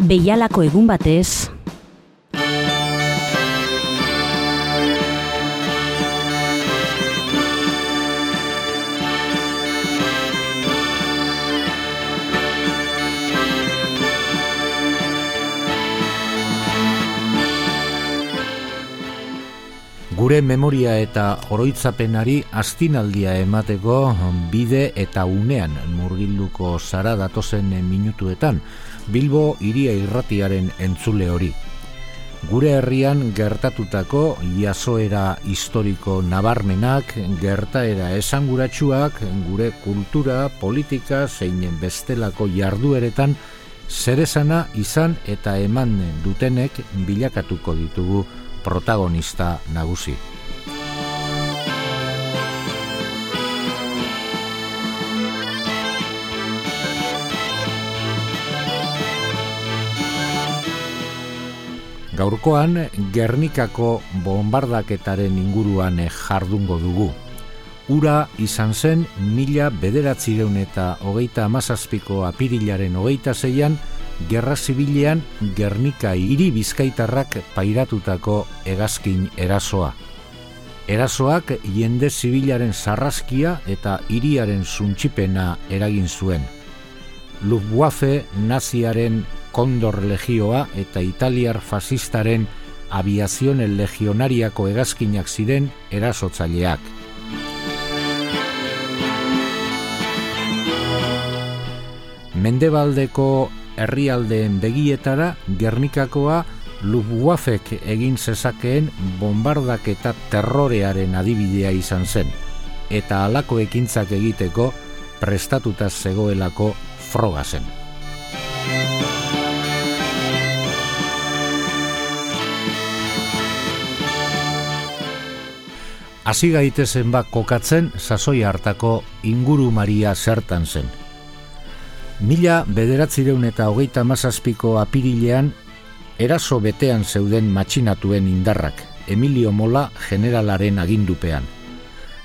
Beialako egun batez, gure memoria eta oroitzapenari astinaldia emateko bide eta unean murgilduko zara datozen minutuetan Bilbo iria irratiaren entzule hori. Gure herrian gertatutako jasoera historiko nabarmenak, gertaera esanguratsuak, gure kultura, politika, zeinen bestelako jardueretan, zerezana izan eta eman dutenek bilakatuko ditugu protagonista nagusi. Gaurkoan, Gernikako bombardaketaren inguruan jardungo dugu. Ura izan zen mila bederatzireun eta hogeita amazazpiko apirilaren hogeita zeian, Gerra Zibilean Gernika hiri bizkaitarrak pairatutako hegazkin erasoa. Erasoak jende zibilaren sarraskia eta hiriaren suntxipena eragin zuen. Luftwaffe naziaren kondor legioa eta italiar fasistaren aviazioen legionariako hegazkinak ziren erasotzaileak. Mendebaldeko herrialdeen begietara Gernikakoa Luftwaffek egin zezakeen bombardak eta terrorearen adibidea izan zen, eta halako ekintzak egiteko prestatuta zegoelako froga zen. Hasi gaitezen bak kokatzen sasoi hartako inguru maria zertan zen. Mila bederatzireun eta hogeita mazazpiko apirilean, eraso betean zeuden matxinatuen indarrak, Emilio Mola generalaren agindupean.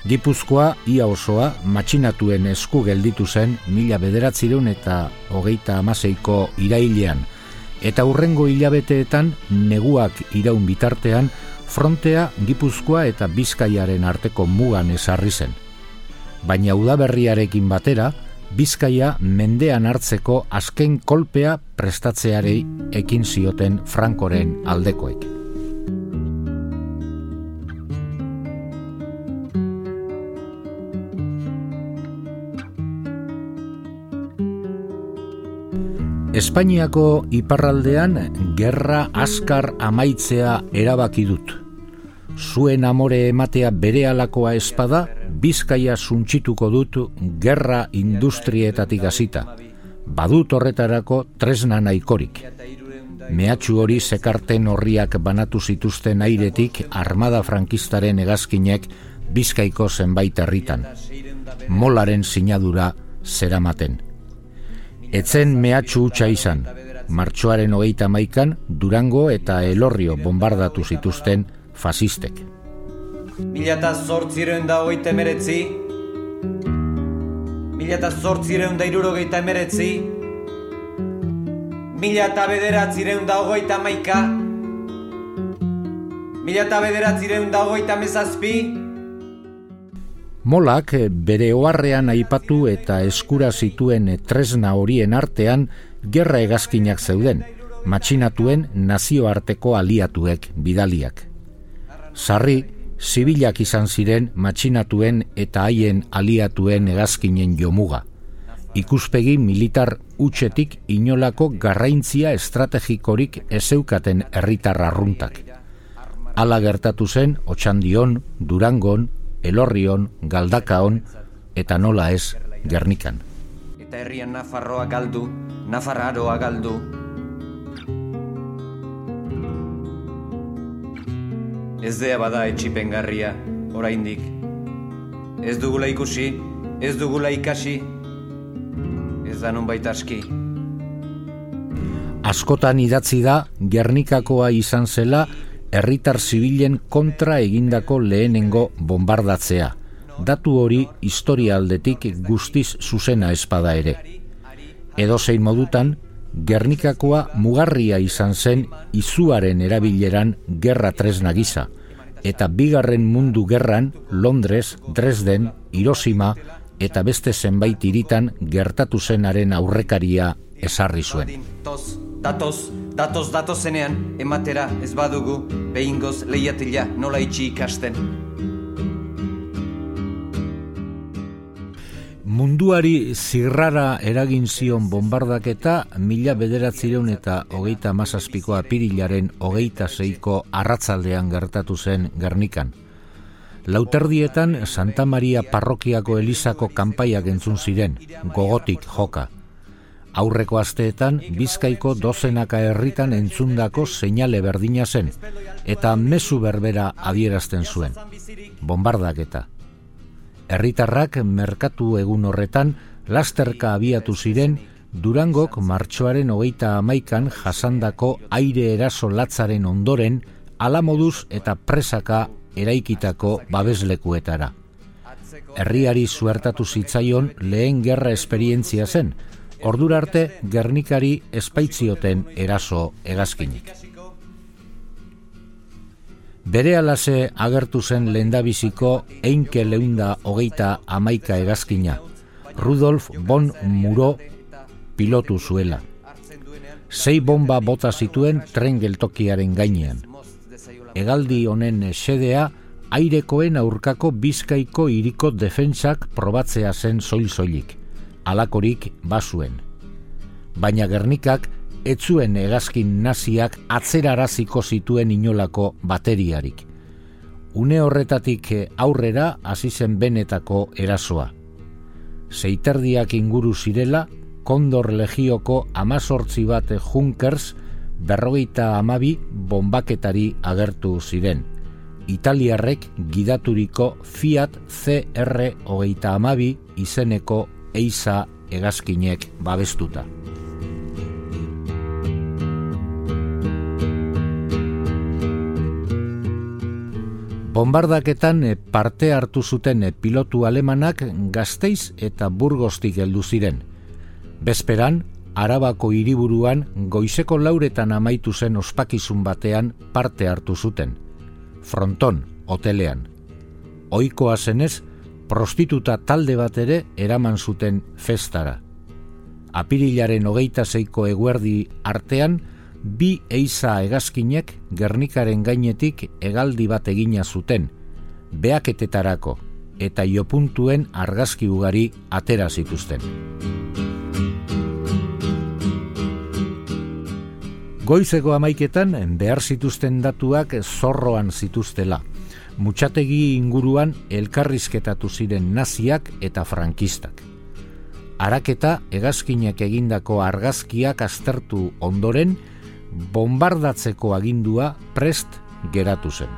Gipuzkoa ia osoa matxinatuen esku gelditu zen mila bederatzireun eta hogeita amaseiko irailean, eta hurrengo hilabeteetan neguak iraun bitartean frontea Gipuzkoa eta Bizkaiaren arteko mugan ezarri zen. Baina udaberriarekin batera, Bizkaia mendean hartzeko azken kolpea prestatzearei ekin zioten Frankoren aldekoek. Espainiako iparraldean gerra askar amaitzea erabaki dut. Zuen amore ematea bere alakoa espada, bizkaia suntxituko dut gerra industrietatik hasita. Badut horretarako tresna nahikorik. Mehatxu hori sekarten horriak banatu zituzten airetik armada frankistaren hegazkinek bizkaiko zenbait herritan. Molaren sinadura zeramaten. Etzen mehatxu hutsa izan, martxoaren hogeita maikan Durango eta Elorrio bombardatu zituzten fasistek. Mila eta zortzireun da hogeita emeretzi Mila eta zortzireun da irurogeita emeretzi Mila eta bederatzireun da hogeita maika Mila eta bederatzireun da hogeita mezazpi Molak bere oharrean aipatu eta eskura zituen tresna horien artean gerra hegazkinak zeuden, matxinatuen nazioarteko aliatuek bidaliak. Sarri, zibilak izan ziren matxinatuen eta haien aliatuen hegazkinen jomuga. Ikuspegi militar utxetik inolako garraintzia estrategikorik ezeukaten herritar arruntak. Hala gertatu zen Otxandion, Durangon, Elorrion, Galdakaon eta nola ez Gernikan. Eta herrian Nafarroa galdu, Nafarraroa galdu, Ez dea bada etxipengarria, oraindik. Ez dugula ikusi, ez dugula ikasi, ez da nun baita aski. Askotan idatzi da, Gernikakoa izan zela, herritar zibilen kontra egindako lehenengo bombardatzea. Datu hori historia aldetik guztiz zuzena espada ere. Edo zein modutan, Gernikakoa mugarria izan zen izuaren erabileran gerra tresna gisa, eta bigarren mundu gerran Londres, Dresden, Hiroshima eta beste zenbait iritan gertatu zenaren aurrekaria esarri zuen. Datoz, datoz, datoz zenean, ematera ez badugu, behingoz lehiatila nola itxi ikasten. Munduari zirrara eragin zion bombardaketa mila bederatzireun eta hogeita mazazpiko apirilaren hogeita zeiko arratzaldean gertatu zen Gernikan. Lauterdietan Santa Maria parrokiako elizako kanpaiak entzun ziren, gogotik joka. Aurreko asteetan Bizkaiko dozenaka herritan entzundako seinale berdina zen, eta mezu berbera adierazten zuen. Bombardaketa herritarrak merkatu egun horretan lasterka abiatu ziren Durangok martxoaren hogeita amaikan jasandako aire eraso latzaren ondoren alamoduz eta presaka eraikitako babeslekuetara. Herriari zuertatu zitzaion lehen gerra esperientzia zen, ordurarte gernikari espaitzioten eraso egazkinik. Bere alase agertu zen lendabiziko einke leunda hogeita amaika egazkina, Rudolf von Muro pilotu zuela. Sei bomba bota zituen tren geltokiaren gainean. Egaldi honen sedea, airekoen aurkako bizkaiko iriko defentsak probatzea zen soil-soilik, alakorik basuen. Baina Gernikak etzuen hegazkin naziak atzeraraziko zituen inolako bateriarik. Une horretatik aurrera hasi zen benetako erasoa. Zeiterdiak inguru zirela, kondor legioko amazortzi bat junkers berrogeita amabi bombaketari agertu ziren. Italiarrek gidaturiko Fiat CR hogeita amabi izeneko eiza hegazkinek babestuta. Bombardaketan eh, parte hartu zuten eh, pilotu alemanak gazteiz eta burgostik heldu ziren. Bezperan, Arabako hiriburuan goizeko lauretan amaitu zen ospakizun batean parte hartu zuten. Fronton, hotelean. Oikoa zenez, prostituta talde bat ere eraman zuten festara. Apirilaren hogeita zeiko eguerdi artean, bi eiza egazkinek Gernikaren gainetik hegaldi bat egina zuten, beaketetarako eta iopuntuen argazki ugari atera zituzten. Goizeko amaiketan behar zituzten datuak zorroan zituztela. Mutxategi inguruan elkarrizketatu ziren naziak eta frankistak. Araketa egazkinak egindako argazkiak aztertu ondoren, bombardatzeko agindua prest geratu zen.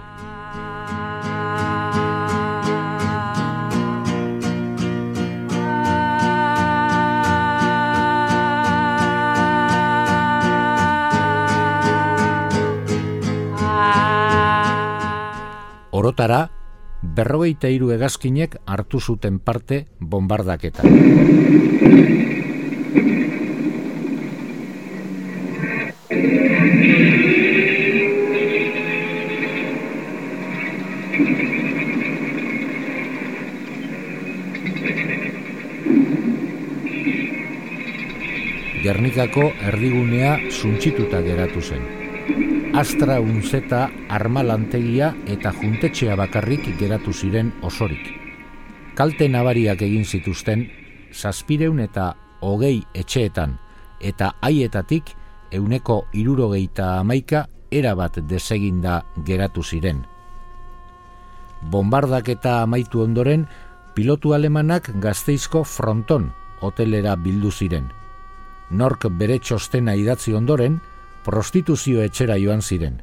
Orotara, berrogeita hiru hegazkinek hartu zuten parte bombardaketa. Gernikako erdigunea suntxituta geratu zen. Astra unzeta armalantegia eta juntetxea bakarrik geratu ziren osorik. Kalte nabariak egin zituzten, zazpireun eta hogei etxeetan, eta haietatik euneko irurogeita amaika erabat deseginda geratu ziren. Bombardak eta amaitu ondoren, pilotu alemanak gazteizko fronton hotelera bildu ziren nork bere txostena idatzi ondoren, prostituzio etxera joan ziren.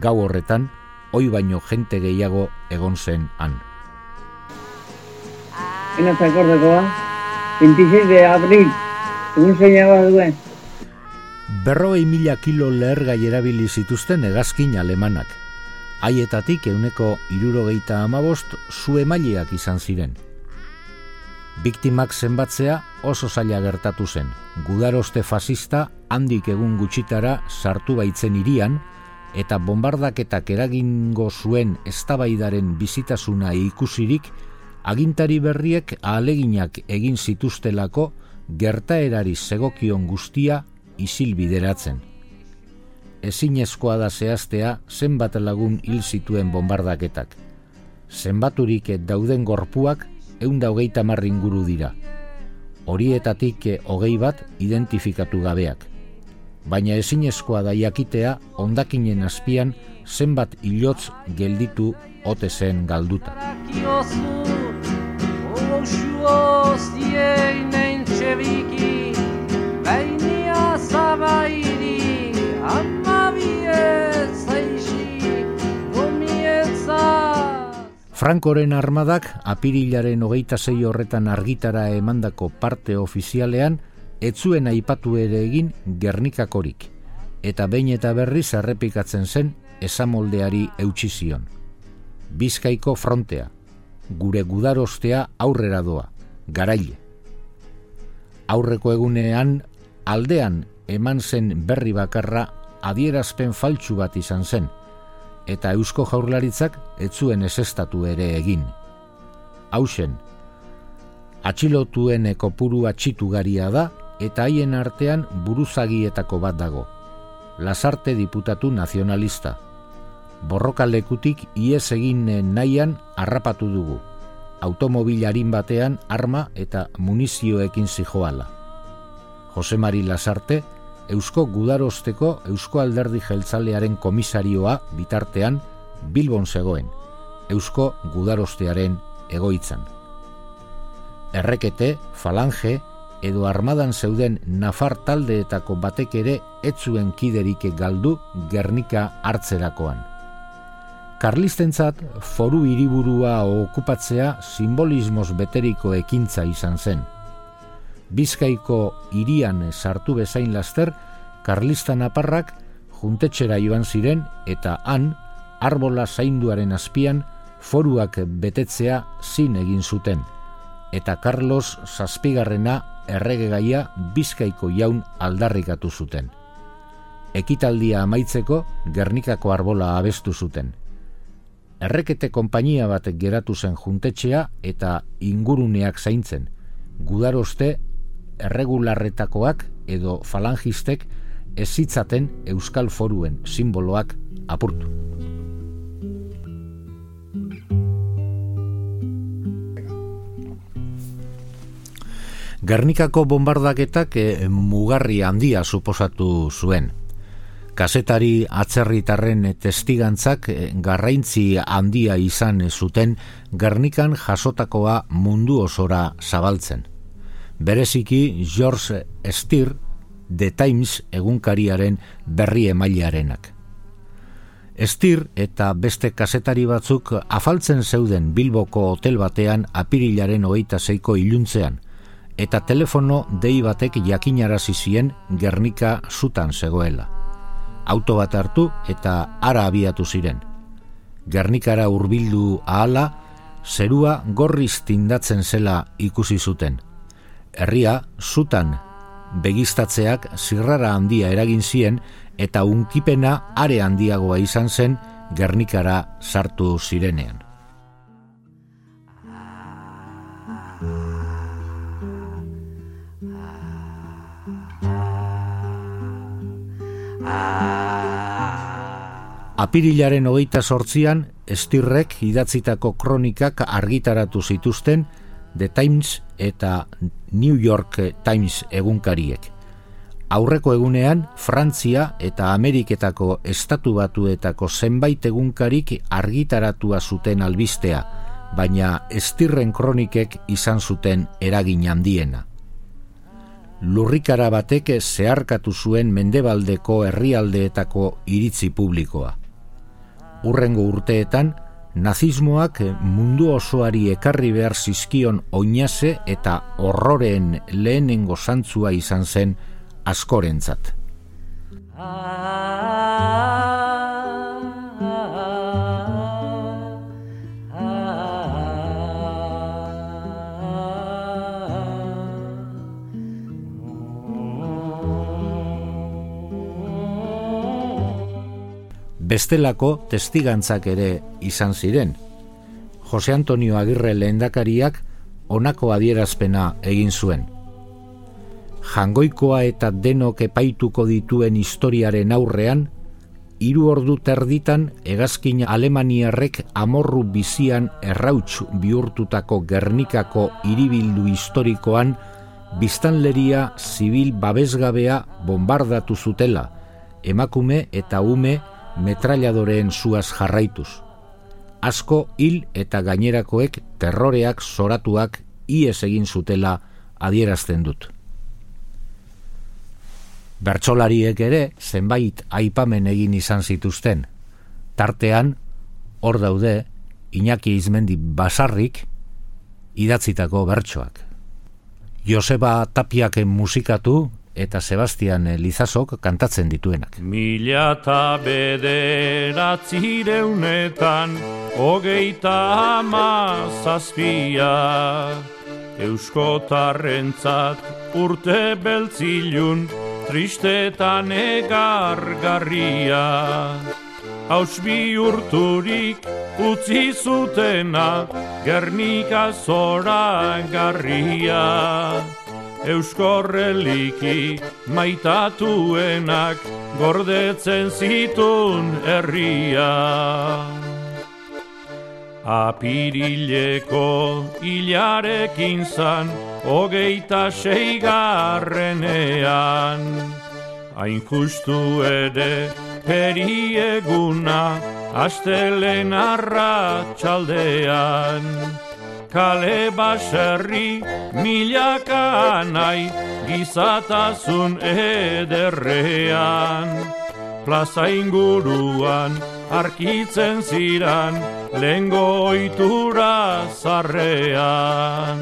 Gau horretan, oi baino jente gehiago egon zen han. Ena zakordekoa, 26 de abril, egun zeinaba duen. Berroi mila kilo lehergai erabili zituzten egazkin alemanak. Haietatik euneko irurogeita amabost zu emaileak izan ziren. Biktimak zenbatzea oso zaila gertatu zen. Gudaroste fasista handik egun gutxitara sartu baitzen irian, eta bombardaketak eragingo zuen eztabaidaren bizitasuna ikusirik, agintari berriek ahaleginak egin zituztelako gertaerari segokion guztia isil bideratzen. Ezinezkoa da zehaztea zenbat lagun hil zituen bombardaketak. Zenbaturik dauden gorpuak eunda hogeita inguru dira. Horietatik hogei bat identifikatu gabeak. Baina ezinezkoa da jakitea ondakinen azpian zenbat hilotz gelditu ote zen galduta. Frankoren armadak apirilaren hogeita zei horretan argitara emandako parte ofizialean etzuen aipatu ere egin gernikakorik, eta behin eta berriz errepikatzen zen esamoldeari eutxizion. Bizkaiko frontea, gure gudarostea aurrera doa, garaile. Aurreko egunean aldean eman zen berri bakarra adierazpen faltsu bat izan zen, eta eusko jaurlaritzak etzuen esestatu ere egin. Hausen, atxilotuen ekopuru atxitugaria da eta haien artean buruzagietako bat dago. Lasarte diputatu nazionalista. Borroka lekutik iez egin nahian harrapatu dugu. Automobilarin batean arma eta munizioekin zijoala. Jose Mari Lasarte, Eusko Gudarosteko Eusko Alderdi Jeltzalearen komisarioa bitartean Bilbon zegoen, Eusko Gudarostearen egoitzan. Errekete, falange, edo armadan zeuden nafar taldeetako batek ere etzuen kiderik galdu Gernika hartzerakoan. Karlistentzat foru hiriburua okupatzea simbolismoz beteriko ekintza izan zen – Bizkaiko irian sartu bezain laster, Karlista Naparrak juntetxera joan ziren eta han, arbola zainduaren azpian, foruak betetzea zin egin zuten. Eta Carlos Zazpigarrena erregegaia Bizkaiko jaun aldarrikatu zuten. Ekitaldia amaitzeko Gernikako arbola abestu zuten. Errekete konpainia bat geratu zen juntetxea eta inguruneak zaintzen. Gudaroste erregularretakoak edo falangistek ezitzaten euskal foruen simboloak apurtu. Gernikako bombardaketak e, mugarri handia suposatu zuen. Kasetari atzerritarren testigantzak e, garraintzi handia izan zuten Gernikan jasotakoa mundu osora zabaltzen bereziki George Stier The Times egunkariaren berri emailearenak. Stier eta beste kasetari batzuk afaltzen zeuden Bilboko hotel batean apirilaren hogeita zeiko iluntzean, eta telefono dei batek jakinarazi zien Gernika zutan zegoela. Auto bat hartu eta ara abiatu ziren. Gernikara hurbildu ahala, zerua gorriz tindatzen zela ikusi zuten – herria zutan begistatzeak zirrara handia eragin zien eta unkipena are handiagoa izan zen Gernikara sartu zirenean. Apirilaren hogeita sortzian, estirrek idatzitako kronikak argitaratu zituzten The Times eta New York Times egunkariek. Aurreko egunean, Frantzia eta Ameriketako estatu batuetako zenbait egunkarik argitaratua zuten albistea, baina estirren kronikek izan zuten eragin handiena. Lurrikara batek zeharkatu zuen mendebaldeko herrialdeetako iritzi publikoa. Urrengo urteetan, nazismoak mundu osoari ekarri behar zizkion oinase eta horroren lehenengo zantzua izan zen askorentzat. Bestelako testigantzak ere izan ziren. Jose Antonio Agirre lehendakariak honako adierazpena egin zuen. Jangoikoa eta denok epaituko dituen historiaren aurrean, hiru ordu terditan hegazkin alemaniarrek amorru bizian errauts bihurtutako Gernikako hiribildu historikoan biztanleria zibil babesgabea bombardatu zutela, emakume eta ume metralladoreen zuaz jarraituz. Asko hil eta gainerakoek terroreak zoratuak ies egin zutela adierazten dut. Bertsolariek ere zenbait aipamen egin izan zituzten. Tartean, hor daude, Iñaki Izmendi basarrik idatzitako bertsoak. Joseba Tapiaken musikatu eta Sebastian Lizasok kantatzen dituenak. Mila eta bederatzireunetan hogeita ama zazpia Euskotarrentzat urte beltzilun tristetan egargarria. Haus urturik utzi zutena Gernika zora garria Euskorreliki maitatuenak gordetzen zitun herria. Apirileko hilarekin zan, hogeita seigarrenean. Hain justu ere perieguna, astelen arra txaldean kale baserri milaka nahi gizatasun ederrean. Plaza inguruan arkitzen ziran lengo oitura zarrean.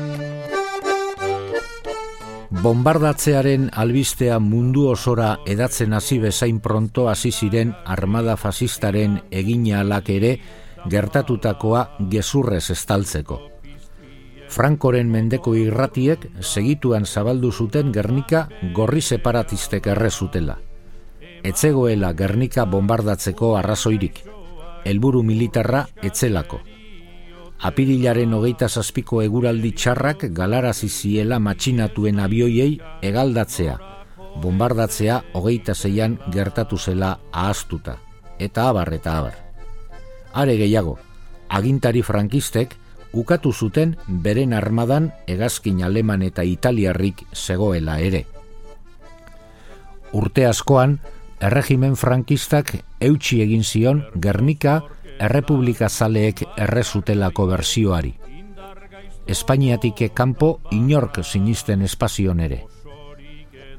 Bombardatzearen albistea mundu osora edatzen hasi bezain pronto hasi ziren armada fasistaren egina alak ere gertatutakoa gezurrez estaltzeko. Frankoren mendeko irratiek segituan zabaldu zuten Gernika gorri separatistek erre zutela. Etzegoela Gernika bombardatzeko arrazoirik, helburu militarra etzelako. Apirilaren hogeita zazpiko eguraldi txarrak galarazi ziela matxinatuen abioiei egaldatzea, bombardatzea hogeita zeian gertatu zela ahaztuta, eta abar eta abar. Are gehiago, agintari frankistek, ukatu zuten beren armadan hegazkin aleman eta italiarrik zegoela ere. Urte askoan, erregimen frankistak eutxi egin zion Gernika errepublika zaleek errezutelako berzioari. Espainiatik kanpo inork sinisten espazion ere.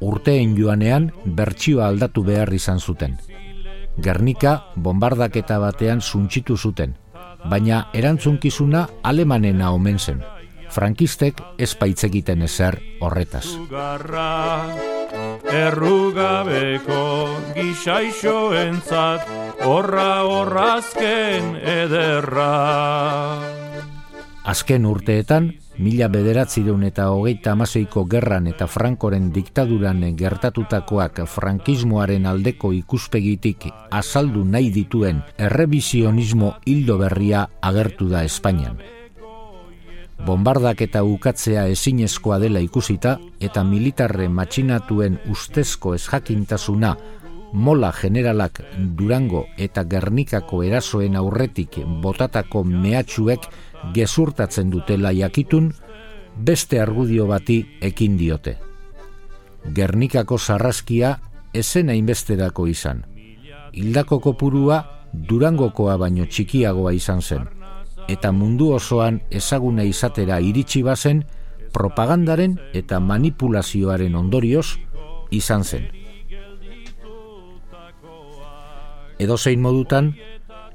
Urteen joanean bertsioa aldatu behar izan zuten. Gernika bombardaketa batean zuntxitu zuten, baina erantzunkizuna alemanena omen zen. Frankistek ez egiten ezer horretaz. Errugabeko gixaixo entzat, horra horrazken ederra. Azken urteetan, mila bederatzireun eta hogeita amaseiko gerran eta frankoren diktaduran gertatutakoak frankismoaren aldeko ikuspegitik azaldu nahi dituen errebizionismo hildo berria agertu da Espainian. Bombardak eta ukatzea ezinezkoa dela ikusita eta militarre matxinatuen ustezko esjakintasuna mola generalak Durango eta Gernikako erasoen aurretik botatako mehatxuek gezurtatzen dutela jakitun, beste argudio bati ekin diote. Gernikako sarraskia esena inbesterako izan. Hildako kopurua durangokoa baino txikiagoa izan zen. Eta mundu osoan ezaguna izatera iritsi bazen propagandaren eta manipulazioaren ondorioz izan zen. Edo zein modutan,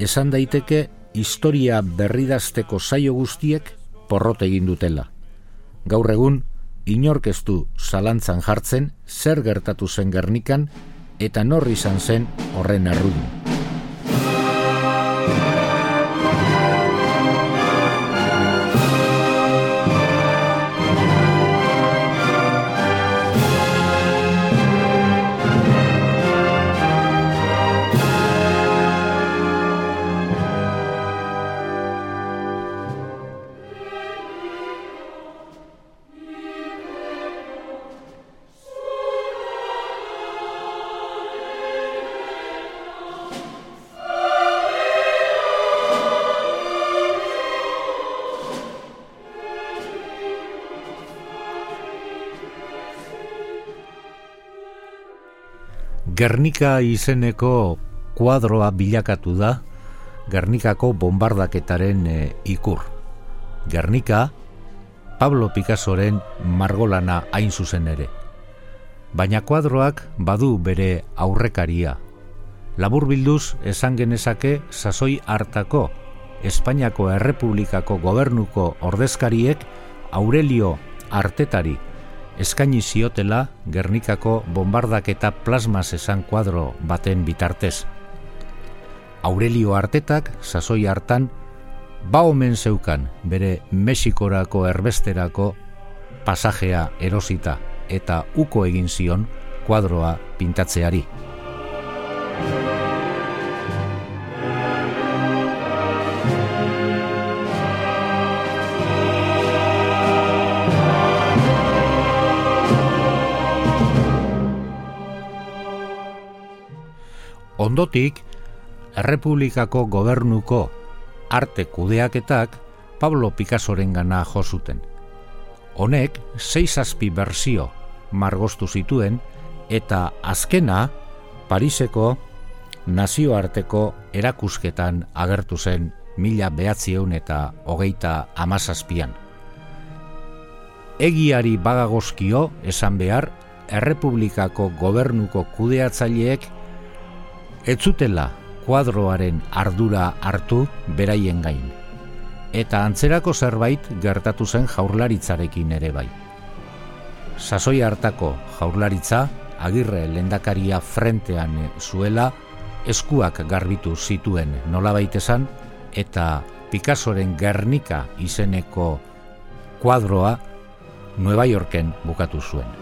esan daiteke historia berridazteko saio guztiek porrot egin dutela. Gaur egun, inorkeztu zalantzan jartzen zer gertatu zen Gernikan eta norri izan zen horren arrudun. Gernika izeneko kuadroa bilakatu da Gernikako bombardaketaren e, ikur. Gernika, Pablo Picassoren margolana hain zuzen ere. Baina kuadroak badu bere aurrekaria. Labur bilduz esan genezake sasoi hartako Espainiako Errepublikako gobernuko ordezkariek Aurelio Artetari eskaini ziotela Gernikako bombardaketa plasmas esan kuadro baten bitartez. Aurelio Artetak sasoi hartan ba omen zeukan bere Mexikorako erbesterako pasajea erosita eta uko egin zion kuadroa pintatzeari. Ondotik, Errepublikako gobernuko arte kudeaketak Pablo Picassoren gana josuten. Honek, seis azpi berzio margostu zituen eta azkena Pariseko nazioarteko erakusketan agertu zen mila behatzieun eta hogeita amazazpian. Egiari bagagozkio esan behar, Errepublikako gobernuko kudeatzaileek etzutela kuadroaren ardura hartu beraien gain. Eta antzerako zerbait gertatu zen jaurlaritzarekin ere bai. Sasoi hartako jaurlaritza, agirre lendakaria frentean zuela, eskuak garbitu zituen nolabait esan, eta Picassoren Gernika izeneko kuadroa Nueva Yorken bukatu zuen.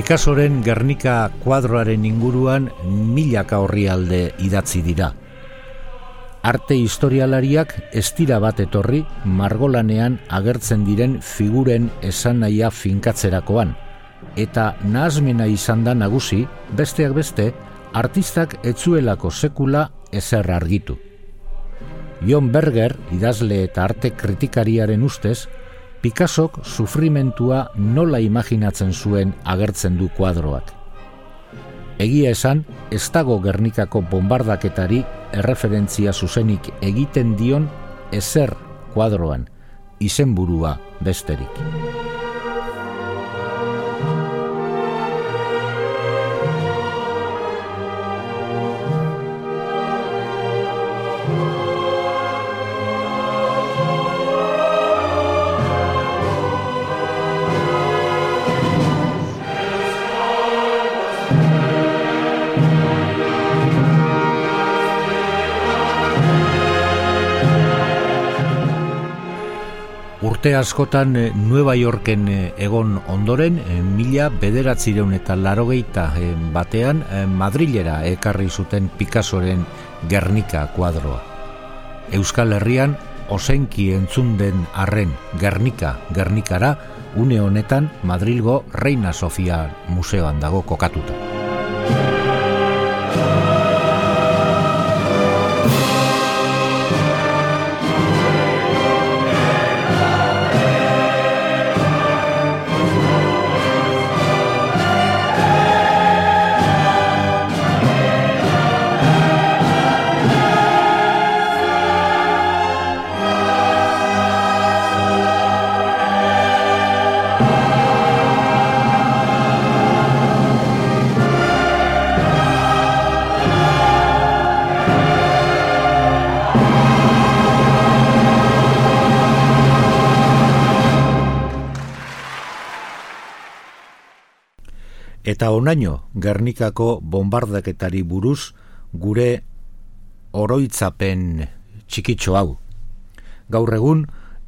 Picassoren Gernika kuadroaren inguruan milaka horri alde idatzi dira. Arte historialariak estira bat etorri margolanean agertzen diren figuren esan nahia finkatzerakoan, eta nahazmena izan da nagusi, besteak beste, artistak etzuelako sekula ezer argitu. Jon Berger, idazle eta arte kritikariaren ustez, Picassok sufrimentua nola imaginatzen zuen agertzen du kuadroak. Egia esan, ez dago Gernikako bombardaketari erreferentzia zuzenik egiten dion ezer kuadroan, izenburua besterik. Urte askotan eh, Nueva Yorken eh, egon ondoren, eh, mila bederatzireun eta larogeita batean Madrilera ekarri zuten Picassoren Gernika kuadroa. Euskal Herrian, osenki entzun den arren Gernika, Gernikara, une honetan Madrilgo Reina Sofia museoan dago kokatuta. Eta onaino Gernikako bombardaketari buruz gure oroitzapen txikitxo hau. Gaur egun,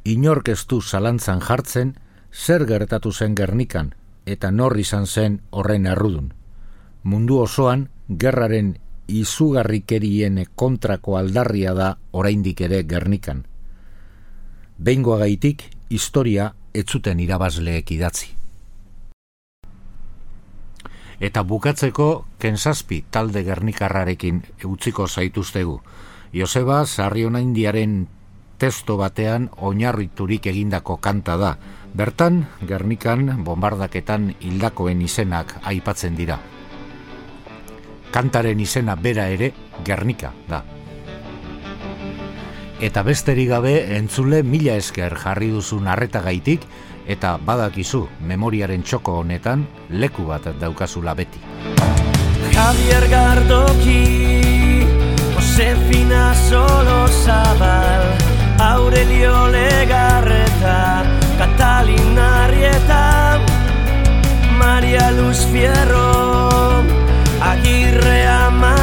inork ez du zalantzan jartzen zer gertatu zen Gernikan eta nor izan zen horren errudun. Mundu osoan, gerraren izugarrikerien kontrako aldarria da oraindik ere Gernikan. Behingoa gaitik, historia etzuten irabazleek idatzi. Eta bukatzeko, kensazpi talde Gernikarrarekin utziko zaituztegu. Joseba, Sarriona Indiaren testo batean oinarriturik egindako kanta da. Bertan, Gernikan bombardaketan hildakoen izenak aipatzen dira. Kantaren izena bera ere Gernika da. Eta besterik gabe entzule mila esker jarri duzun arretagaitik eta badakizu memoriaren txoko honetan leku bat daukazula beti. Javier Gardoki, Josefina Solo Zabal, Aurelio Legarreta, Catalina Arrieta, Maria Luz Fierro, Agirre Amabi